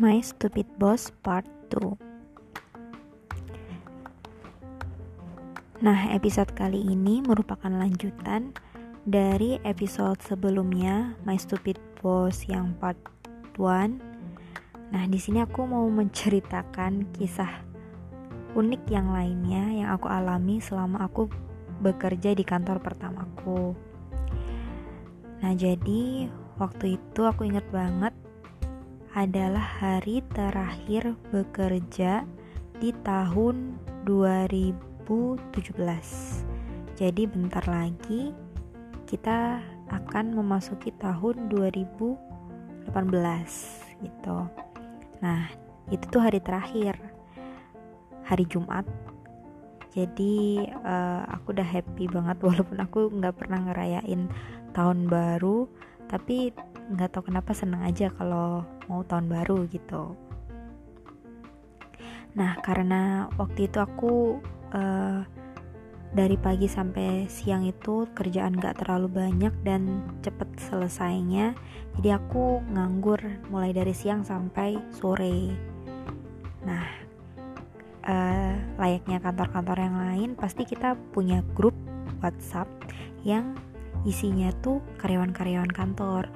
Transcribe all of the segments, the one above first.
My Stupid Boss Part 2 Nah, episode kali ini merupakan lanjutan dari episode sebelumnya My Stupid Boss yang part 1. Nah, di sini aku mau menceritakan kisah unik yang lainnya yang aku alami selama aku bekerja di kantor pertamaku. Nah, jadi waktu itu aku inget banget adalah hari terakhir bekerja di tahun 2017. Jadi bentar lagi kita akan memasuki tahun 2018 gitu. Nah, itu tuh hari terakhir. Hari Jumat. Jadi uh, aku udah happy banget walaupun aku nggak pernah ngerayain tahun baru, tapi nggak tahu kenapa seneng aja kalau mau tahun baru gitu. Nah karena waktu itu aku uh, dari pagi sampai siang itu kerjaan gak terlalu banyak dan cepet selesainya jadi aku nganggur mulai dari siang sampai sore. Nah uh, layaknya kantor-kantor yang lain pasti kita punya grup WhatsApp yang isinya tuh karyawan-karyawan kantor.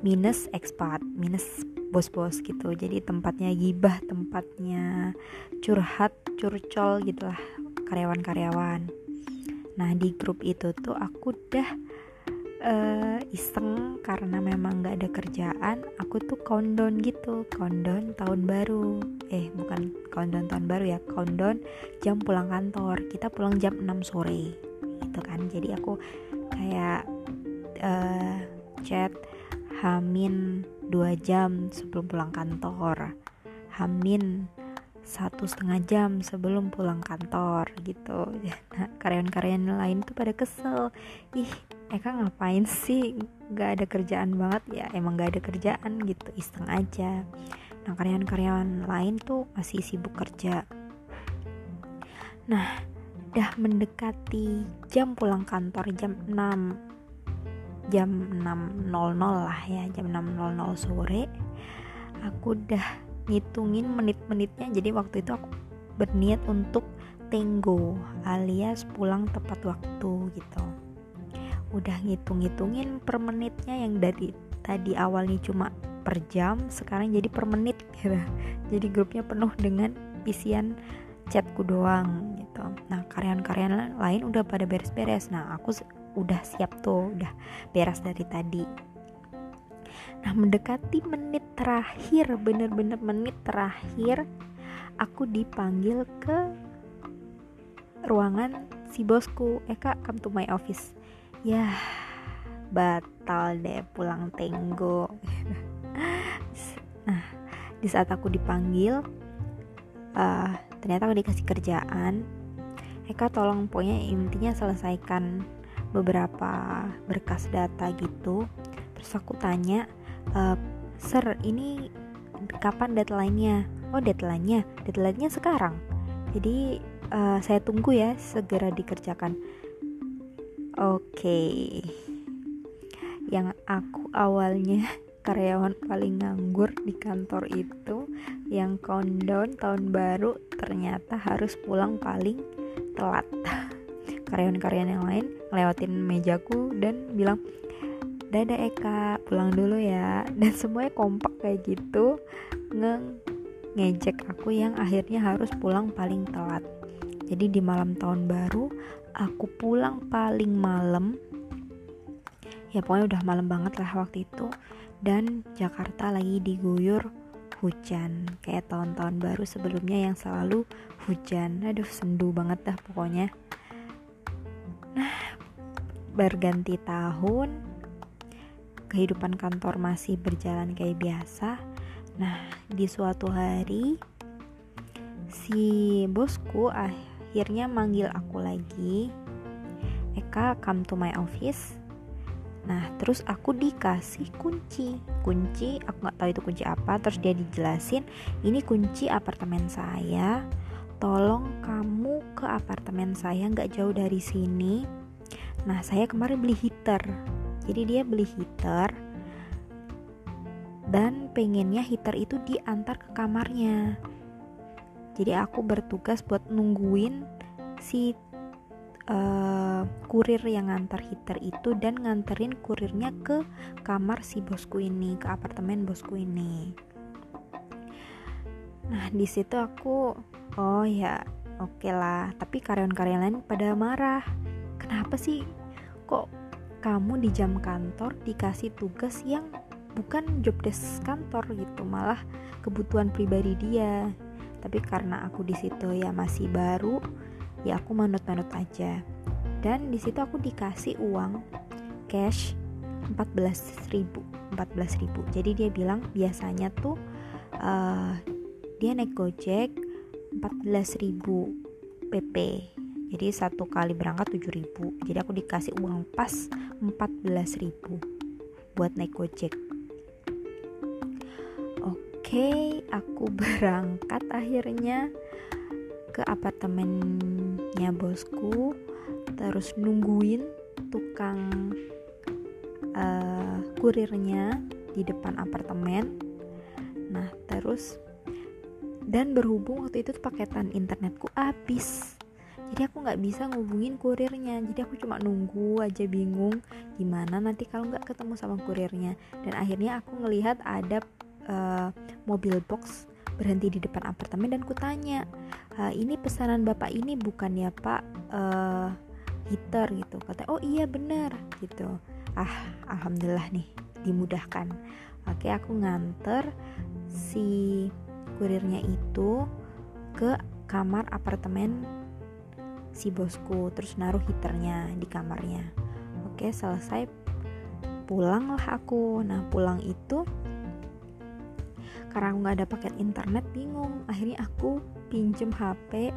Minus expat minus bos-bos gitu. Jadi tempatnya gibah tempatnya curhat curcol gitulah karyawan-karyawan. Nah di grup itu tuh aku udah uh, iseng karena memang nggak ada kerjaan aku tuh countdown gitu countdown tahun baru. Eh bukan countdown tahun baru ya countdown jam pulang kantor. Kita pulang jam 6 sore gitu kan. Jadi aku kayak uh, chat Hamin dua jam sebelum pulang kantor. Hamin satu setengah jam sebelum pulang kantor gitu. Nah, karyawan-karyawan lain tuh pada kesel. Ih Eka ngapain sih? Gak ada kerjaan banget. Ya emang gak ada kerjaan gitu. Iseng aja nah karyawan-karyawan lain tuh masih sibuk kerja. Nah udah mendekati jam pulang kantor jam 6 jam 6.00 lah ya jam 6.00 sore. Aku udah ngitungin menit-menitnya jadi waktu itu aku berniat untuk tenggo alias pulang tepat waktu gitu. Udah ngitung-ngitungin per menitnya yang dari tadi awalnya cuma per jam sekarang jadi per menit gitu. Jadi grupnya penuh dengan isian chatku doang gitu. Nah karyawan-karyawan lain udah pada beres-beres. Nah aku udah siap tuh udah beres dari tadi. Nah mendekati menit terakhir bener-bener menit terakhir aku dipanggil ke ruangan si bosku. Eh kak come to my office. Ya batal deh pulang tenggo. Nah di saat aku dipanggil uh, ternyata aku dikasih kerjaan. Eka tolong pokoknya intinya selesaikan beberapa berkas data gitu. Terus aku tanya e, sir ini kapan deadline-nya? Oh deadline-nya? Deadline-nya sekarang. Jadi uh, saya tunggu ya segera dikerjakan. Oke. Okay. yang aku awalnya karyawan paling nganggur di kantor itu yang countdown tahun baru ternyata harus pulang paling telat karyawan-karyawan yang lain ngelewatin mejaku dan bilang dadah Eka pulang dulu ya. Dan semuanya kompak kayak gitu nge ngejek aku yang akhirnya harus pulang paling telat. Jadi di malam tahun baru aku pulang paling malam. Ya pokoknya udah malam banget lah waktu itu. Dan Jakarta lagi diguyur hujan kayak tahun-tahun baru sebelumnya yang selalu hujan. Aduh sendu banget dah pokoknya berganti tahun kehidupan kantor masih berjalan kayak biasa nah di suatu hari si bosku akhirnya manggil aku lagi Eka come to my office Nah, terus aku dikasih kunci. Kunci, aku nggak tahu itu kunci apa. Terus dia dijelasin, ini kunci apartemen saya. Tolong kamu ke apartemen saya nggak jauh dari sini nah saya kemarin beli heater. Jadi dia beli heater dan pengennya heater itu diantar ke kamarnya. Jadi aku bertugas buat nungguin si uh, kurir yang ngantar heater itu dan nganterin kurirnya ke kamar si bosku ini ke apartemen bosku ini. Nah di situ aku oh ya oke okay lah. Tapi karyawan-karyawan lain pada marah kenapa sih kok kamu di jam kantor dikasih tugas yang bukan job desk kantor gitu malah kebutuhan pribadi dia? Tapi karena aku di situ ya masih baru ya aku manut-manut aja. Dan di situ aku dikasih uang cash 14.000 14.000 jadi dia bilang biasanya tuh uh, dia naik gojek 14.000 pp jadi satu kali berangkat 7.000 jadi aku dikasih uang pas 14.000 buat naik gojek. Oke, aku berangkat akhirnya ke apartemennya bosku, terus nungguin tukang uh, kurirnya di depan apartemen. Nah, terus dan berhubung waktu itu paketan internetku habis jadi aku nggak bisa ngubungin kurirnya. Jadi aku cuma nunggu aja bingung gimana nanti kalau nggak ketemu sama kurirnya. Dan akhirnya aku ngelihat ada uh, mobil box berhenti di depan apartemen dan kutanya uh, ini pesanan bapak ini bukan ya pak uh, heater gitu. Kata oh iya benar gitu. Ah alhamdulillah nih dimudahkan. Oke aku nganter si kurirnya itu ke kamar apartemen si bosku terus naruh heaternya di kamarnya. Oke selesai. Pulanglah aku. Nah pulang itu karena aku nggak ada paket internet bingung. Akhirnya aku pinjem HP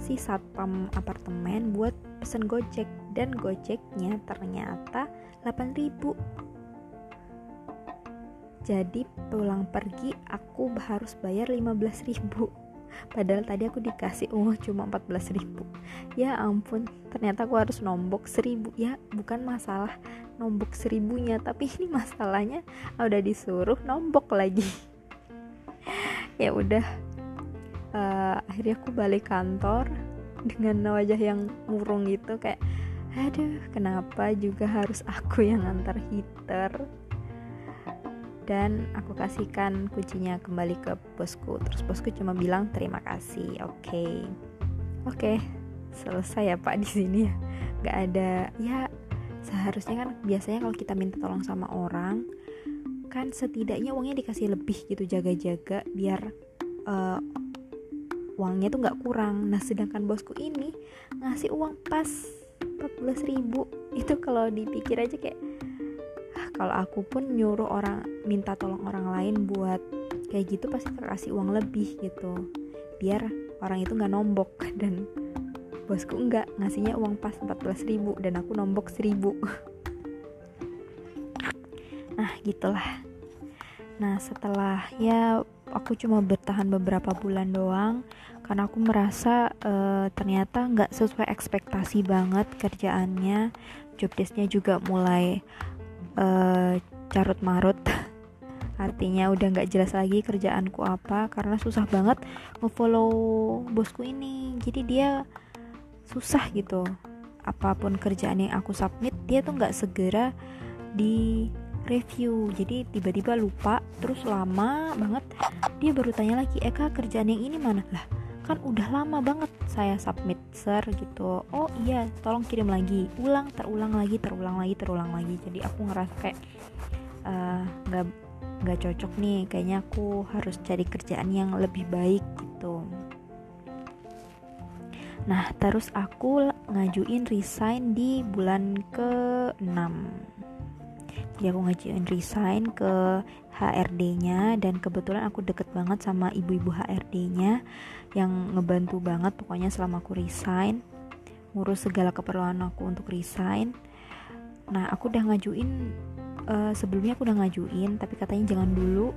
si satpam apartemen buat pesen gojek. Dan gojeknya ternyata 8000 jadi pulang pergi aku harus bayar 15000 padahal tadi aku dikasih uang cuma 14.000 ya ampun ternyata aku harus nombok 1000 ya bukan masalah nombok seribunya tapi ini masalahnya udah disuruh nombok lagi. Ya udah uh, akhirnya aku balik kantor dengan wajah yang murung gitu kayak aduh kenapa juga harus aku yang antar heater dan aku kasihkan kuncinya kembali ke bosku. Terus bosku cuma bilang terima kasih. Oke. Okay. oke okay, selesai ya pak di sini ya. Nggak ada ya seharusnya kan biasanya kalau kita minta tolong sama orang kan setidaknya uangnya dikasih lebih gitu jaga-jaga biar uh, uangnya tuh nggak kurang. Nah sedangkan bosku ini ngasih uang pas 14 ribu. Itu kalau dipikir aja kayak kalau aku pun nyuruh orang minta tolong orang lain buat kayak gitu pasti terkasih uang lebih gitu. Biar orang itu nggak nombok dan bosku enggak ngasihnya uang pas 14 ribu dan aku nombok 1000 nah gitulah. Nah setelah ya aku cuma bertahan beberapa bulan doang karena aku merasa uh, ternyata nggak sesuai ekspektasi banget kerjaannya. Job desknya juga mulai uh, carut marut artinya udah nggak jelas lagi kerjaanku apa karena susah banget ngefollow bosku ini. Jadi dia susah gitu. Apa pun kerjaan yang aku submit dia tuh nggak segera di review jadi tiba-tiba lupa terus lama banget. Dia baru tanya lagi Eka kerjaan yang ini mana? Lah kan udah lama banget saya submit sir gitu. Oh iya tolong kirim lagi. Ulang terulang lagi terulang lagi terulang lagi. Jadi aku ngerasa kayak eh, nggak uh, nggak cocok nih. Kayaknya aku harus cari kerjaan yang lebih baik gitu. Nah terus aku ngajuin resign di bulan ke 6 jadi aku ngajuin resign ke HRD-nya dan kebetulan aku deket banget sama ibu-ibu HRD-nya yang ngebantu banget pokoknya selama aku resign ngurus segala keperluan aku untuk resign. Nah aku udah ngajuin uh, sebelumnya aku udah ngajuin tapi katanya jangan dulu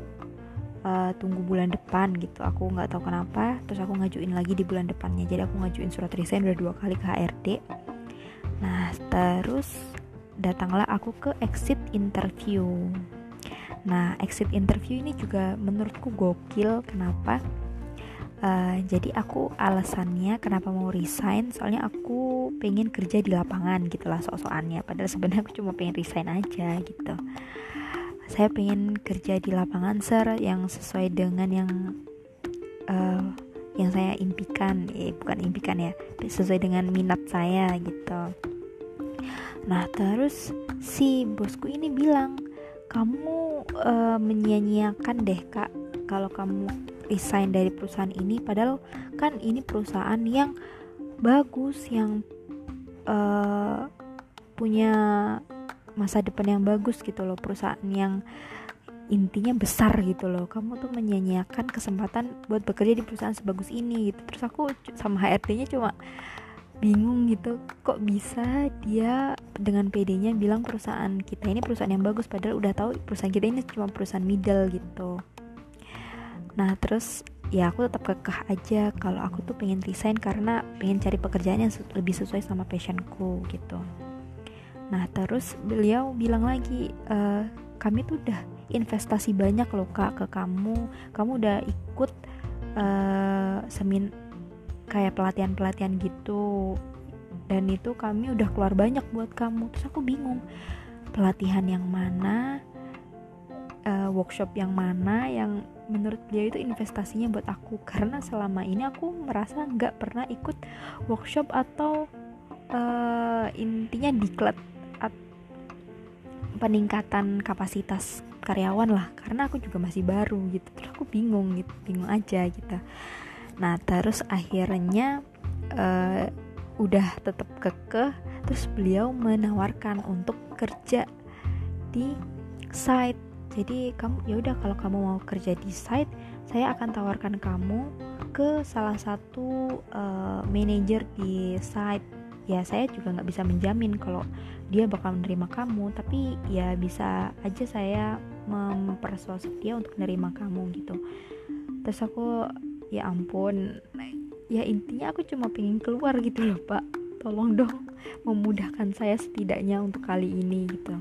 uh, tunggu bulan depan gitu. Aku nggak tahu kenapa terus aku ngajuin lagi di bulan depannya. Jadi aku ngajuin surat resign udah dua kali ke HRD nah terus datanglah aku ke exit interview. Nah, exit interview ini juga menurutku gokil. Kenapa? Uh, jadi aku alasannya kenapa mau resign soalnya aku pengen kerja di lapangan gitulah sok-sokannya. Padahal sebenarnya aku cuma pengen resign aja gitu. Saya pengen kerja di lapangan ser yang sesuai dengan yang uh, yang saya impikan. Eh, bukan impikan ya sesuai dengan minat saya gitu nah terus si bosku ini bilang kamu uh, menyia-nyiakan deh kak kalau kamu resign dari perusahaan ini padahal kan ini perusahaan yang bagus yang uh, punya masa depan yang bagus gitu loh perusahaan yang intinya besar gitu loh. Kamu tuh menyanyiakan kesempatan buat bekerja di perusahaan sebagus ini gitu. Terus aku sama HRD-nya cuma bingung gitu kok bisa dia dengan PD-nya bilang perusahaan kita ini perusahaan yang bagus padahal udah tahu perusahaan kita ini cuma perusahaan middle gitu. Nah terus ya aku tetap kekeh aja kalau aku tuh pengen resign karena pengen cari pekerjaan yang lebih sesuai sama passionku gitu. Nah terus beliau bilang lagi e, kami tuh udah investasi banyak loh kak ke kamu. Kamu udah ikut uh, semin kayak pelatihan pelatihan gitu. Dan itu kami udah keluar banyak buat kamu. Terus aku bingung pelatihan yang mana uh, workshop yang mana yang menurut dia itu investasinya buat aku. Karena selama ini aku merasa nggak pernah ikut workshop atau uh, intinya diklat peningkatan kapasitas karyawan lah. Karena aku juga masih baru gitu. Terus aku bingung gitu bingung aja gitu nah terus akhirnya uh, udah tetap kekeh terus beliau menawarkan untuk kerja di site. Jadi kamu ya udah kalau kamu mau kerja di site saya akan tawarkan kamu ke salah satu uh, manajer di site. Ya saya juga nggak bisa menjamin kalau dia bakal menerima kamu tapi ya bisa aja saya mempersuasif dia untuk menerima kamu gitu. Terus aku ya ampun. Ya intinya aku cuma pengen keluar gitu loh pak. Tolong dong memudahkan saya setidaknya untuk kali ini gitu.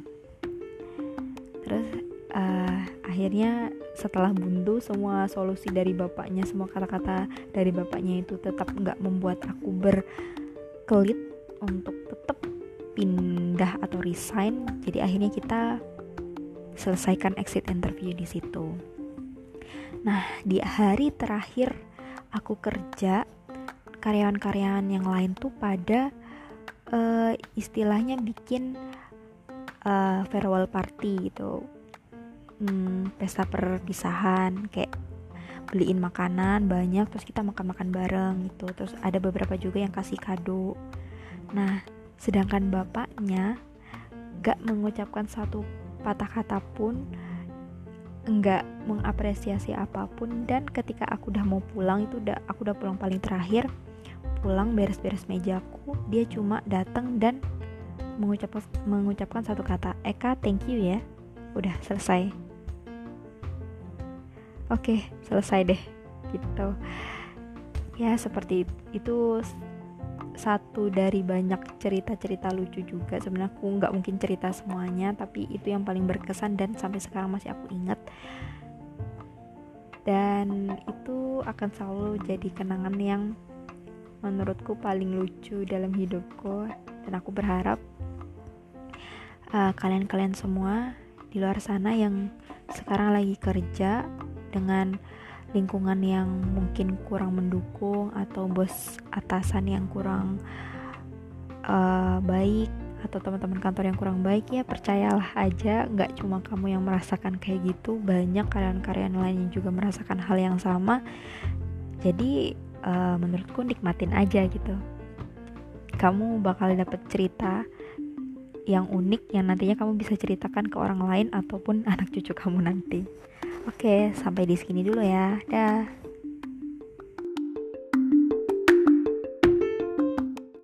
Terus uh, akhirnya setelah buntu semua solusi dari bapaknya semua kata-kata dari bapaknya itu tetap nggak membuat aku berkelit untuk tetap pindah atau resign. Jadi akhirnya kita selesaikan exit interview di situ nah di hari terakhir aku kerja karyawan-karyawan yang lain tuh pada uh, istilahnya bikin uh, farewell party gitu. Hmm, pesta perpisahan kayak beliin makanan banyak terus kita makan-makan bareng gitu. Terus ada beberapa juga yang kasih kado. Nah sedangkan bapaknya gak mengucapkan satu patah kata pun enggak mengapresiasi apa pun. Dan ketika aku udah mau pulang itu udah aku udah pulang paling terakhir pulang beres-beres mejaku dia cuma datang dan mengucapkan mengucapkan satu kata Eka thank you ya. Udah selesai. Oke selesai deh gitu. Ya seperti itu satu dari banyak cerita-cerita lucu juga. Sebenarnya aku nggak mungkin cerita semuanya tapi itu yang paling berkesan dan sampai sekarang masih aku ingat. Dan itu akan selalu jadi kenangan yang menurutku paling lucu dalam hidupku. Dan aku berharap uh, kalian-kalian semua di luar sana yang sekarang lagi kerja dengan lingkungan yang mungkin kurang mendukung atau bos atasan yang kurang uh, baik atau teman-teman kantor yang kurang baik ya percayalah aja nggak cuma kamu yang merasakan kayak gitu banyak karyawan-karyawan lain yang juga merasakan hal yang sama jadi uh, menurutku nikmatin aja gitu kamu bakal dapet cerita yang unik yang nantinya kamu bisa ceritakan ke orang lain ataupun anak cucu kamu nanti. Oke, sampai di sini dulu ya. Dah.